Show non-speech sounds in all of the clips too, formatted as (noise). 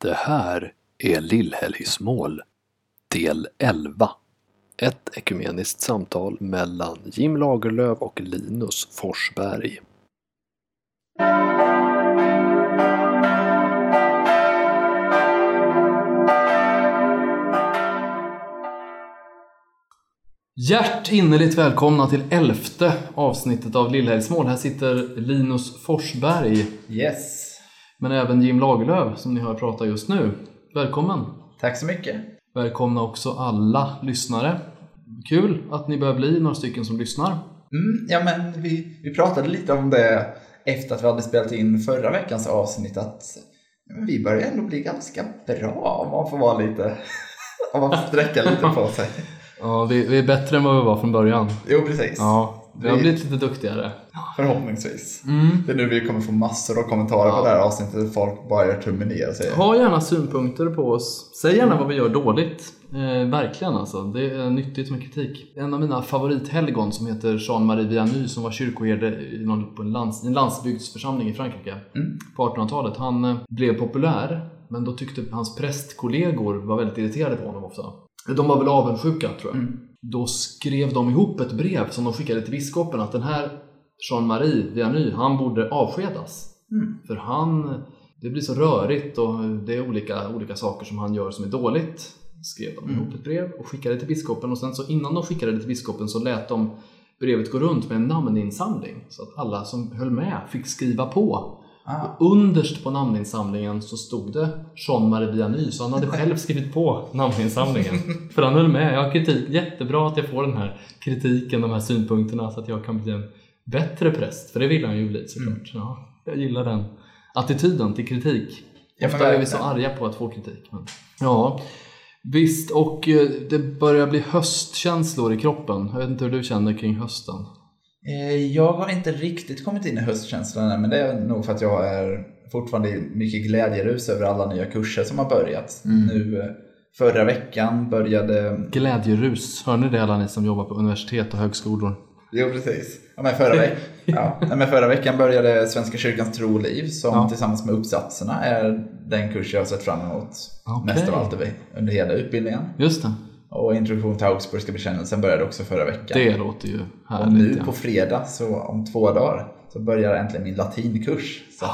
Det här är Lillhelgsmål, del 11. Ett ekumeniskt samtal mellan Jim Lagerlöf och Linus Forsberg. Hjärtinnerligt välkomna till elfte avsnittet av Lillhelgsmål. Här sitter Linus Forsberg, Yes, men även Jim Lagerlöf som ni hör prata just nu. Välkommen! tack så mycket. Välkomna också alla lyssnare. Kul att ni börjar bli några stycken som lyssnar. Mm, ja, men vi, vi pratade lite om det efter att vi hade spelat in förra veckans avsnitt att ja, vi börjar ändå bli ganska bra om man får vara lite, (laughs) om man får sträcka lite på sig. (laughs) Ja, vi, vi är bättre än vad vi var från början. Jo, precis. Ja, vi har Vi- blivit lite duktigare. Förhoppningsvis. Mm. Det är nu vi kommer få massor av kommentarer på det här avsnittet. Folk bara gör tummen ner och säger Ha gärna synpunkter på oss. Säg gärna vad vi gör dåligt. Eh, verkligen alltså. Det är nyttigt med kritik. En av mina favorithelgon som heter Jean-Marie Vianney som var kyrkoherde i, någon, på en, lands, i en landsbygdsförsamling i Frankrike Mm. på 1800-talet. Han eh, blev populär men då tyckte hans prästkollegor var väldigt irriterade på honom ofta. De var väl avundsjuka tror jag. Mm. Då skrev de ihop ett brev som de skickade till biskopen att den här Jean-Marie Vianney, han borde avskedas. Mm. För han, det blir så rörigt och det är olika, olika saker som han gör som är dåligt. Skrev de ihop ett brev och skickade till biskopen och sen så innan de skickade det till biskopen så lät de brevet gå runt med en namninsamling. Så att alla som höll med fick skriva på. Ah, Underst på namninsamlingen så stod det Jean-Marie Vianney, så han hade (laughs) själv skrivit på namninsamlingen. För han höll med. Jag har kritik. Jättebra att jag får den här kritiken, de här synpunkterna så att jag kan bli en bättre präst. För det vill han ju bli såklart. Ja, jag gillar den attityden till kritik. Ja, Ofta är vi så arga på att få kritik. Men, ja, visst. Och eh, det börjar bli höstkänslor i kroppen. Jag vet inte hur du känner kring hösten. Eh, Jag har inte riktigt kommit in i höstkänslan än, men det är nog för att jag är fortfarande mycket glädjerus över alla nya kurser som har börjat. Nu eh, förra veckan började... Glädjerus. Hör ni det alla ni som jobbar på universitet och högskolor? Jo, precis. Ja, men förra, veck... (laughs) ja, men förra veckan började Svenska kyrkans tro och liv som Ja. tillsammans med uppsatserna är den kurs jag har sett fram emot Okej. mest av allt under hela utbildningen. Just det. Och introduktion till Augsburgska bekännelsen började också förra veckan. Det låter ju och härligt. nu ja. på fredag, så om två dagar, så börjar äntligen min latinkurs. Så att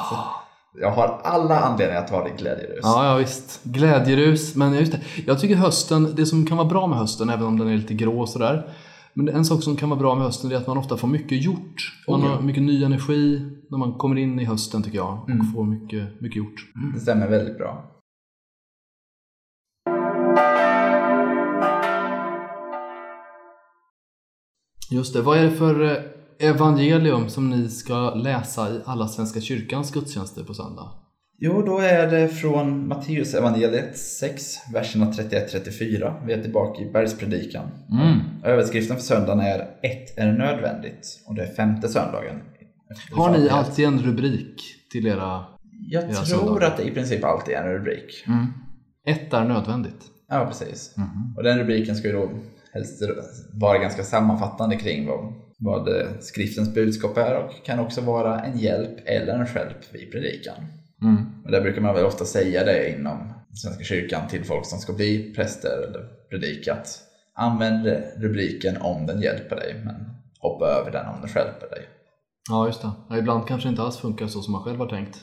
jag har alla anledningar att vara i glädjerus. Ja, ja visst. Glädjerus. Men just det. Jag tycker hösten, det som kan vara bra med hösten, även om den är lite grå och sådär. Men en sak som kan vara bra med hösten är att man ofta får mycket gjort. Man Oh, ja. har mycket ny energi när man kommer in i hösten tycker jag. Och Mm. får mycket, mycket gjort. Det stämmer väldigt bra. Just det. Vad är det för eh, evangelium som ni ska läsa i alla Svenska kyrkans gudstjänster på söndag? Jo, då är det från Matteus evangeliet 6, verserna 31-34. Vi är tillbaka i bergspredikan. Mm. Överskriften för söndagen är Ett är nödvändigt och det är femte söndagen. Har ni alltid en rubrik till era... Jag era tror söndagar? att det i princip alltid är en rubrik. Mm. Ett är nödvändigt. Ja, precis. Mhm. Och den rubriken ska ju då helst vara ganska sammanfattande kring vad, vad skriftens budskap är och kan också vara en hjälp eller en stjälp vid predikan. Mm. Och där brukar man väl ofta säga det inom Svenska kyrkan till folk som ska bli präster eller predikat. Använd rubriken om den hjälper dig, men hoppa över den om den stjälper dig. Ja, just det. Ja, ibland kanske inte alls funkar så som man själv har tänkt.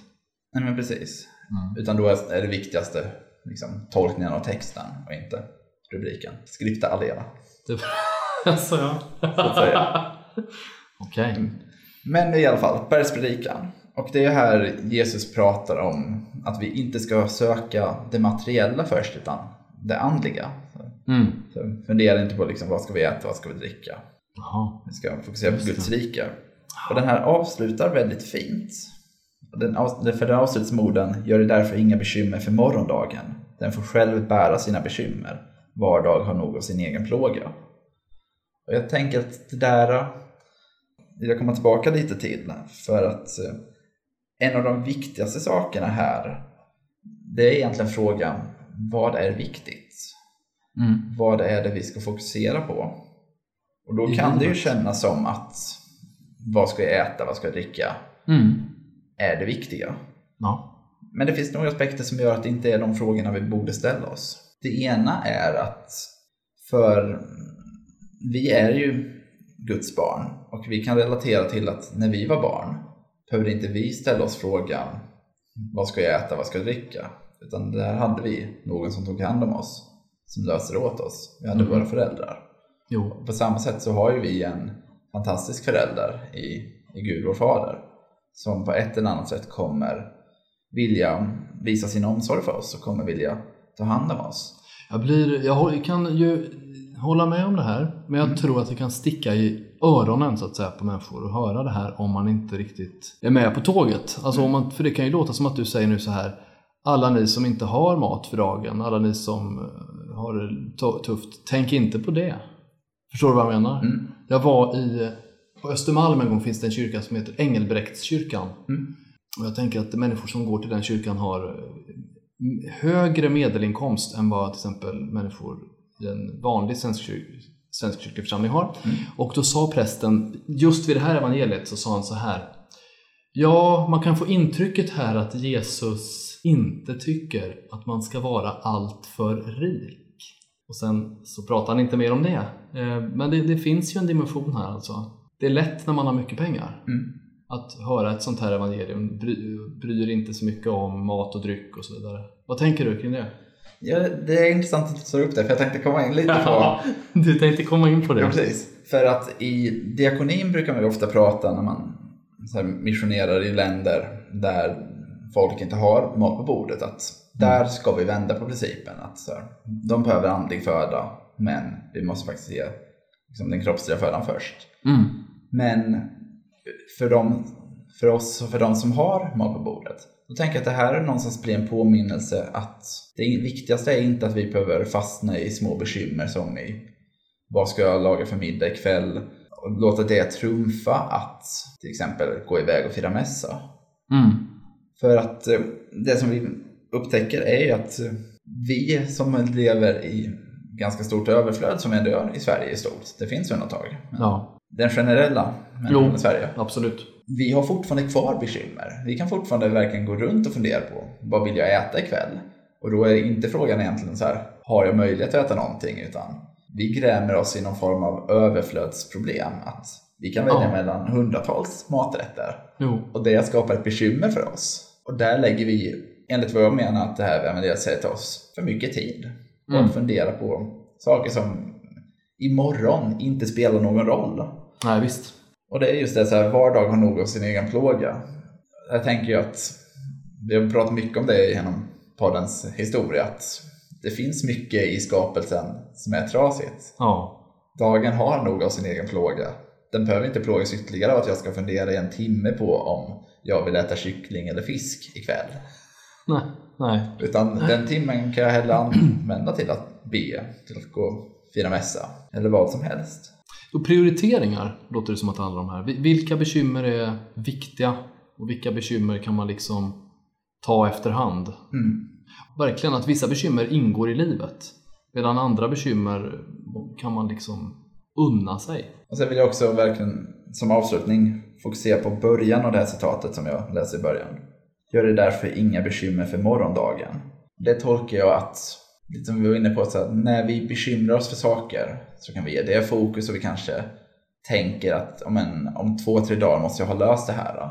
Nej, men precis. Mm. Utan då är det viktigaste liksom, tolkningen av texten och inte rubriken. Skripta allena, (laughs) alltså, ja. så att säga. (laughs) Okej. Men i alla fall, bergspredikan. Och det är här Jesus pratar om att vi inte ska söka det materiella först, utan det andliga. Mm. Så fundera inte på liksom, vad ska vi äta, vad ska vi dricka. Jaha. Vi ska fokusera på. Guds rike. Och den här avslutar väldigt fint. Den, för den avslutas med orden, gör det därför inga bekymmer för morgondagen. Den får själv bära sina bekymmer. Var dag har nog av sin egen plåga. Och jag tänker att det där vill jag komma tillbaka lite till. För att eh, en av de viktigaste sakerna här, det är egentligen frågan, vad är viktigt? Mm. Vad är det vi ska fokusera på? Och då kan det ju kännas som att vad ska jag äta, vad ska jag dricka, Mm. är det viktiga. Ja. Men det finns några aspekter som gör att det inte är de frågorna vi borde ställa oss. Det ena är att för vi är ju Guds barn och vi kan relatera till att när vi var barn behövde inte vi ställa oss frågan vad ska jag äta, vad ska jag dricka? Utan där hade vi någon som tog hand om oss, som löste det åt oss. Vi hade Mm. våra föräldrar. Jo. På samma sätt så har ju vi en fantastisk förälder i, i Gud vår fader som på ett eller annat sätt kommer vilja visa sin omsorg för oss och kommer vilja ta hand om oss. Jag, blir, jag kan ju hålla med om det här, men jag tror att det kan sticka i öronen så att säga på människor och höra det här om man inte riktigt är med på tåget. Alltså om man, för det kan ju låta som att du säger nu så här alla ni som inte har mat för dagen, alla ni som eh, har det tu- tufft, tänk inte på det. Förstår du vad jag menar? Mm. Jag var i, på Östermalm en gång finns det en kyrka som heter Engelbrektskyrkan. Mm. Och jag tänker att människor som går till den kyrkan har eh, högre medelinkomst än vad till exempel människor i en vanlig svensk, kyr, svensk församling har. Och då sa prästen, just vid det här evangeliet så sa han så här. Ja, man kan få intrycket här att Jesus inte tycker att man ska vara alltför rik. Och sen så pratar han inte mer om det. Eh, Men det, det finns ju en dimension här alltså. Det är lätt när man har mycket pengar. Mm. Att höra ett sånt här evangelium bry, bryr inte så mycket om mat och dryck och så vidare. Vad tänker du kring det? Ja, det är intressant att du tar upp det för jag tänkte komma in lite (laughs) på du tänkte komma in på det? Ja, precis. För att i diakonin brukar man ju ofta prata när man missionerar i länder där folk inte har mat på bordet. Att där ska vi vända på principen. Att så här, de behöver andlig föda, men vi måste faktiskt ge liksom, den kroppsliga födan först. Mm. Men för, dem, för oss och för de som har mat på bordet, då tänker jag att det här är någonstans blir en påminnelse att det viktigaste är inte att vi behöver fastna i små bekymmer som i vad ska jag laga för middag ikväll? Och låta det trumfa att till exempel gå iväg och fira mässa. Mm. För att eh, det som vi upptäcker är ju att eh, vi som lever i ganska stort överflöd som ändå gör i Sverige i stort, det finns undantag. Men Ja, Den generella människan Jo. i Sverige, absolut. vi har fortfarande kvar bekymmer. Vi kan fortfarande verkligen gå runt och fundera på vad vill jag äta ikväll? Och då är inte frågan egentligen så här, har jag möjlighet att äta någonting? Utan vi grämer oss i någon form av överflödsproblem. Att vi kan välja Ja. mellan hundratals maträtter Jo. och det skapar ett bekymmer för oss. Och där lägger vi, enligt vad jag menar, att det här evangeliet säger till oss, för mycket tid. Och Mm. att fundera på saker som imorgon inte spelar någon roll. Nej, visst. Och det är just det, så här, var dag har nog av sin egen plåga. Jag tänker ju att vi har pratat mycket om det genom poddens historia, att det finns mycket i skapelsen som är trasigt. Ja. Dagen har nog av sin egen plåga. Den behöver inte plågas ytterligare av att jag ska fundera i en timme på om jag vill äta kyckling eller fisk ikväll. Nej. Nej. Utan den timmen kan jag hellre använda till att be, till att gå och fira mässa eller vad som helst. Och prioriteringar låter det som att det handlar om här. Vi- Vilka bekymmer är viktiga och vilka bekymmer kan man liksom ta efterhand? Mm. Verkligen att vissa bekymmer ingår i livet medan andra bekymmer kan man liksom unna sig. Och sen vill jag också verkligen som avslutning fokusera på början av det här citatet som jag läste i början. Gör det därför inga bekymmer för morgondagen. Det tolkar jag att, lite som vi var inne på, så att när vi bekymrar oss för saker så kan vi ge det fokus och vi kanske tänker att om, en, om två, tre dagar måste jag ha löst det här.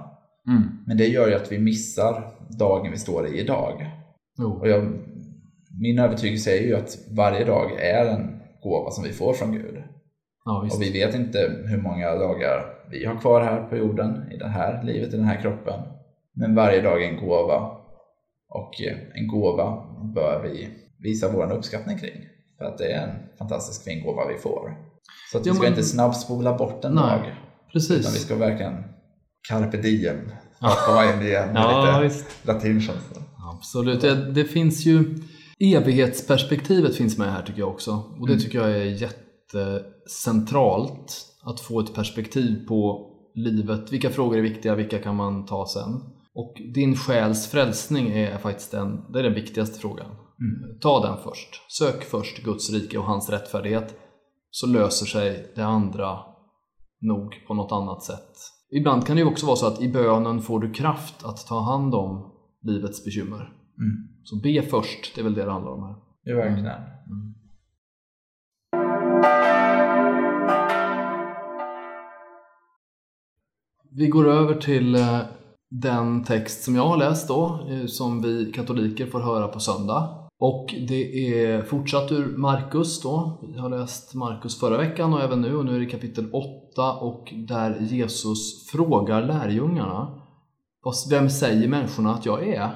Mm. Men det gör ju att vi missar dagen vi står i idag. Jo. Och jag, min övertygelse är ju att varje dag är en gåva som vi får från Gud. Ja. Och vi vet inte hur många dagar vi har kvar här på jorden, i det här livet, i den här kroppen. Men varje dag är en gåva. Och eh, en gåva bör vi visa vår uppskattning kring. För att det är en fantastisk fin gåva vi får. Så att vi ska men- inte snabbspola bort en Nej, dag. Utan vi Precis. ska verkligen carpe diem. Komma in igen med Ja, lite latinkänsla. Absolut. Det, det finns ju evighetsperspektivet finns med här tycker jag också. Och det tycker jag är jättecentralt. Att få ett perspektiv på livet. Vilka frågor är viktiga, vilka kan man ta sen? Och din själs frälsning är faktiskt den, det är den viktigaste frågan. Ta den först. Sök först Guds rike och hans rättfärdighet. Så löser sig det andra nog på något annat sätt. Ibland kan det ju också vara så att i bönen får du kraft att ta hand om livets bekymmer. Mm. Så be först, det är väl det det handlar om här. Det är verkligen. Vi går över till eh, den text som jag har läst då, eh, som vi katoliker får höra på söndag. Och det är fortsatt ur Markus då. Vi har läst Markus förra veckan och även nu och nu är det kapitel 8 och där Jesus frågar lärjungarna "Vad- Vem säger människorna att jag är?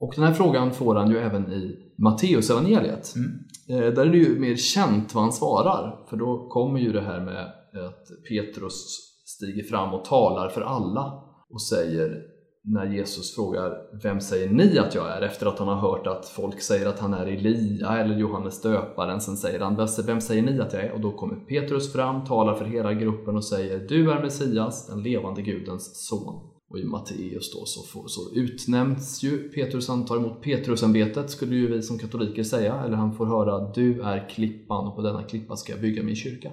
Och den här frågan får han ju även i Matteusevangeliet. Mm. Eh, Där är det ju mer känt vad han svarar, för då kommer ju det här med att Petrus stiger fram och talar för alla och säger när Jesus frågar Vem säger ni att jag är? Efter att han har hört att folk säger att han är Elia eller Johannes döparen. Sen säger han Vem säger ni att jag är? Och då kommer Petrus fram, talar för hela gruppen och säger Du är Messias, den levande Gudens son. Och i Matteus då så, får, så utnämns ju Petrus, han tar emot Petrusämbetet skulle ju vi som katoliker säga, eller han får höra du är klippan och på denna klippa ska jag bygga min kyrka.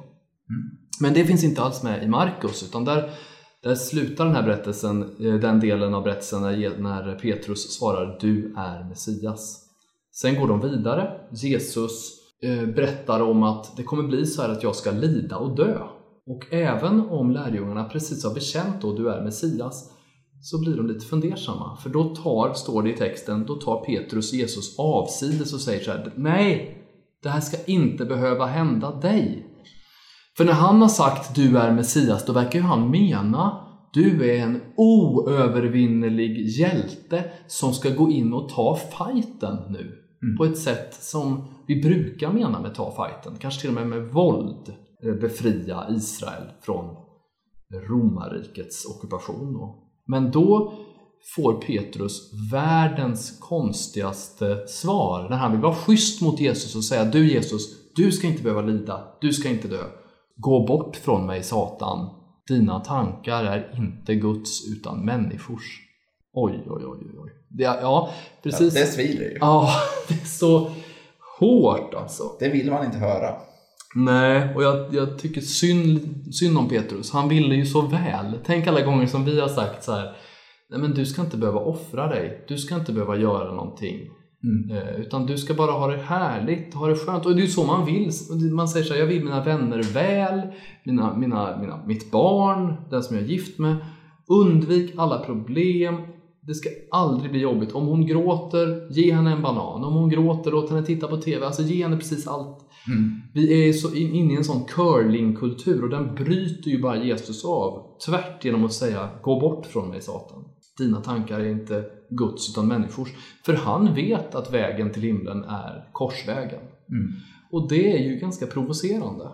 Men det finns inte alls med i Markus utan där, där slutar den här berättelsen, eh, den delen av berättelsen när, Petrus svarar du är Messias. Sen går de vidare. Jesus eh, berättar om att det kommer bli så här att jag ska lida och dö. Och även om lärjungarna precis har bekänt då du är Messias så blir de lite fundersamma. För då tar, står det i texten, då tar Petrus Jesus avsides och säger så här Nej, det här ska inte behöva hända dig. För när han har sagt du är Messias, då verkar ju han mena du är en oövervinnerlig hjälte som ska gå in och ta fighten nu. På ett sätt som vi brukar mena med ta fighten. Kanske till och med med våld eh, befria Israel från romarrikets ockupation. Då. Men då får Petrus världens konstigaste svar när han vill vara schysst mot Jesus och säga Du Jesus, du ska inte behöva lida, du ska inte dö. Gå bort från mig Satan, dina tankar är inte Guds utan människors. Oj, oj, oj, oj. Det, ja, precis. Det svider ju. Ja, (laughs) det är så hårt alltså. Det vill man inte höra. Nej, och jag, jag tycker synd, synd om Petrus. Han ville ju så väl. Tänk alla gånger som vi har sagt så här. Nej men du ska inte behöva offra dig. Du ska inte behöva göra någonting. Eh, utan du ska bara ha det härligt, ha det skönt. Och det är ju så man vill. Man säger så här, jag vill mina vänner väl, mina, mina, mina, mitt barn, den som jag är gift med. Undvik alla problem. Det ska aldrig bli jobbigt. Om hon gråter, ge henne en banan. Om hon gråter, låt henne titta på TV. Alltså ge henne precis allt. Vi är så in- inne i en sån curlingkultur och den bryter ju bara Jesus av. Tvärt genom att säga Gå bort från mig Satan. Dina tankar är inte Guds utan människors. För han vet att vägen till himlen är korsvägen. Och det är ju ganska provocerande.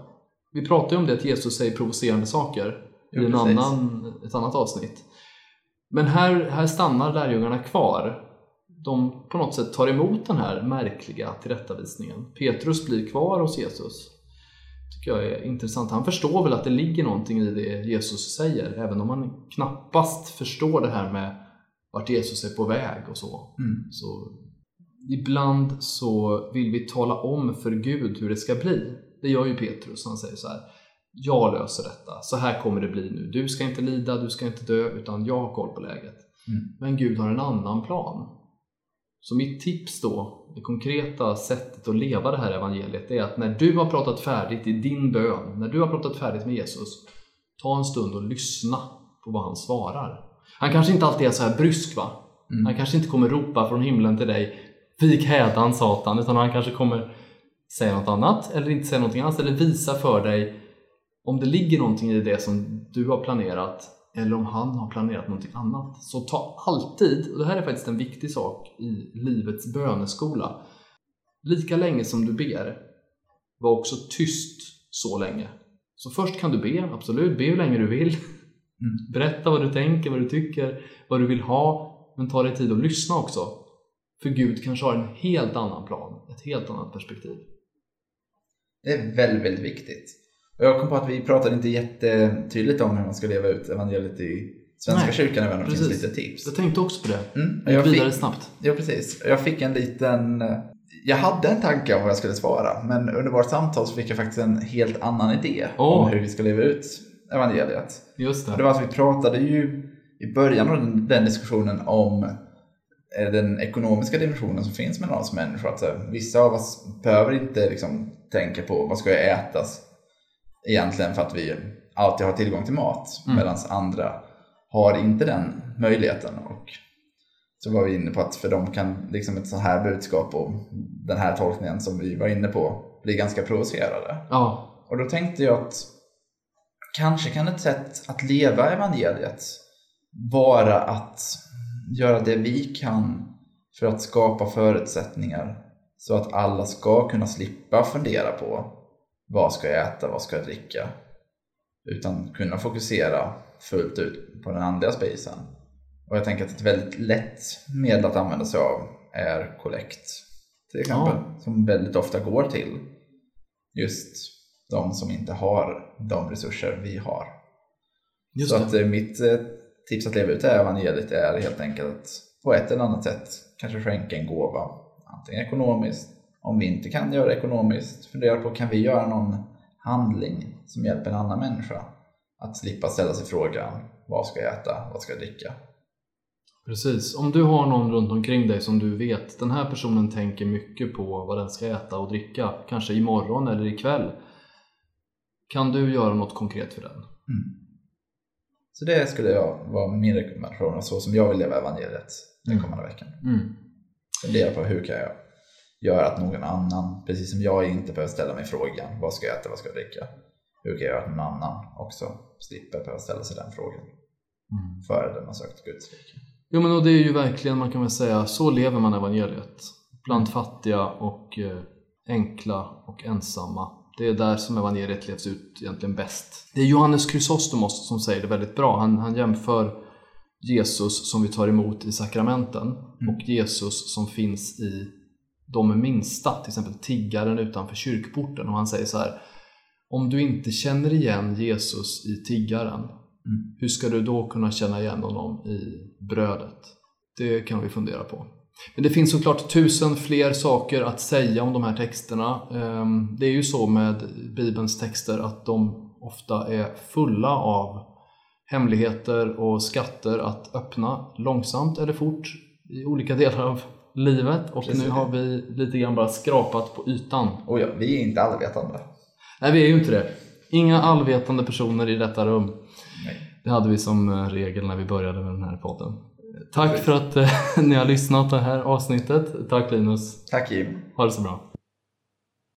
Vi pratade om det att Jesus säger provocerande saker Ja, i en precis. annan, ett annat avsnitt. Men här, här stannar lärjungarna kvar. De på något sätt tar emot den här märkliga tillrättavisningen. Petrus blir kvar hos Jesus. tycker jag är intressant. Han förstår väl att det ligger någonting i det Jesus säger, även om han knappast förstår det här med vart Jesus är på väg och så. Mm. så ibland så vill vi tala om för Gud hur det ska bli. Det gör ju Petrus, han säger så här. Jag löser detta, så här kommer det bli nu. Du ska inte lida, du ska inte dö, utan jag har koll på läget. Mm. Men Gud har en annan plan. Så mitt tips då, det konkreta sättet att leva det här evangeliet, är att när du har pratat färdigt i din bön, när du har pratat färdigt med Jesus, ta en stund och lyssna på vad han svarar. Han kanske inte alltid är så här brysk va? Mm. Han kanske inte kommer ropa från himlen till dig Vik hädan Satan, utan han kanske kommer säga något annat eller inte säga någonting alls eller visa för dig om det ligger någonting i det som du har planerat eller om han har planerat någonting annat. Så ta alltid, och det här är faktiskt en viktig sak i livets böneskola, lika länge som du ber, var också tyst så länge. Så först kan du be, absolut, be hur länge du vill. Berätta vad du tänker, vad du tycker, vad du vill ha, men ta dig tid att lyssna också. För Gud kanske har en helt annan plan, ett helt annat perspektiv. Det är väldigt, väldigt viktigt. Och jag kom på att vi pratade inte jättetydligt om hur man ska leva ut evangeliet i Svenska Nej, kyrkan även om det finns lite tips. Jag tänkte också på det. Mm. Jag gick vidare fick, snabbt. ja, precis. Jag fick en liten... Jag hade en tanke om vad jag skulle svara, men under vårt samtal så fick jag faktiskt en helt annan idé Åh. om hur vi ska leva ut evangeliet. Just det det. var att vi pratade ju i början av den, den diskussionen om är den ekonomiska dimensionen som finns mellan oss människor. Att här, vissa av oss behöver inte liksom, tänka på vad ska jag ätas egentligen för att vi alltid har tillgång till mat. Mm. Medan andra har inte den möjligheten. Och så var vi inne på att för dem kan liksom ett sånt här budskap och den här tolkningen som vi var inne på bli ganska provocerade. Ja, Och då tänkte jag att kanske kan ett sätt att leva evangeliet vara att göra det vi kan för att skapa förutsättningar så att alla ska kunna slippa fundera på vad ska jag äta, vad ska jag dricka? Utan kunna fokusera fullt ut på den andliga spacen. Och jag tänker att ett väldigt lätt medel att använda sig av är kollekt. Till exempel. Som väldigt ofta går till just de som inte har de resurser vi har. just Så det. att eh, mitt eh, tips att leva ut det här evangeliet är helt enkelt att på ett eller annat sätt kanske skänka en gåva. Antingen ekonomiskt, om vi inte kan göra det ekonomiskt, fundera på kan vi göra någon handling som hjälper en annan människa att slippa ställa sig frågan vad ska jag äta, vad ska jag dricka? Precis. Om du har någon runt omkring dig som du vet, den här personen tänker mycket på vad den ska äta och dricka, kanske imorgon eller ikväll. Kan du göra något konkret för den? Så det skulle jag vara min rekommendation så som jag vill leva evangeliet den kommande veckan. Mm. Fundera på hur kan jag göra att någon annan, precis som jag inte behöver ställa mig frågan vad ska jag äta, vad ska jag dricka? Hur kan jag göra att någon annan också slipper behöva ställa sig den frågan före den har sökt Guds rike? Jo men och det är ju verkligen, man kan väl säga, så lever man evangeliet. Bland fattiga och eh, enkla och ensamma. Det är där som evangeliet levs ut egentligen bäst. Det är Johannes Chrysostomos som säger det väldigt bra. Han, han jämför Jesus som vi tar emot i sakramenten och Jesus som finns i de minsta, till exempel tiggaren utanför kyrkporten. Och han säger så här, om du inte känner igen Jesus i tiggaren, hur ska du då kunna känna igen honom i brödet? Det kan vi fundera på. Men det finns såklart tusen fler saker att säga om de här texterna. Ehm, Det är ju så med Bibelns texter att de ofta är fulla av hemligheter och skatter att öppna långsamt eller fort i olika delar av livet. Och Precis. nu har vi lite grann bara skrapat på ytan. Och ja, vi är inte allvetande. Nej, vi är ju inte det. Inga allvetande personer i detta rum. Nej. Det hade vi som regel när vi började med den här podden. Tack för att eh, (laughs) ni har lyssnat det här avsnittet. Tack Linus. Tack Jim. Ha det så bra.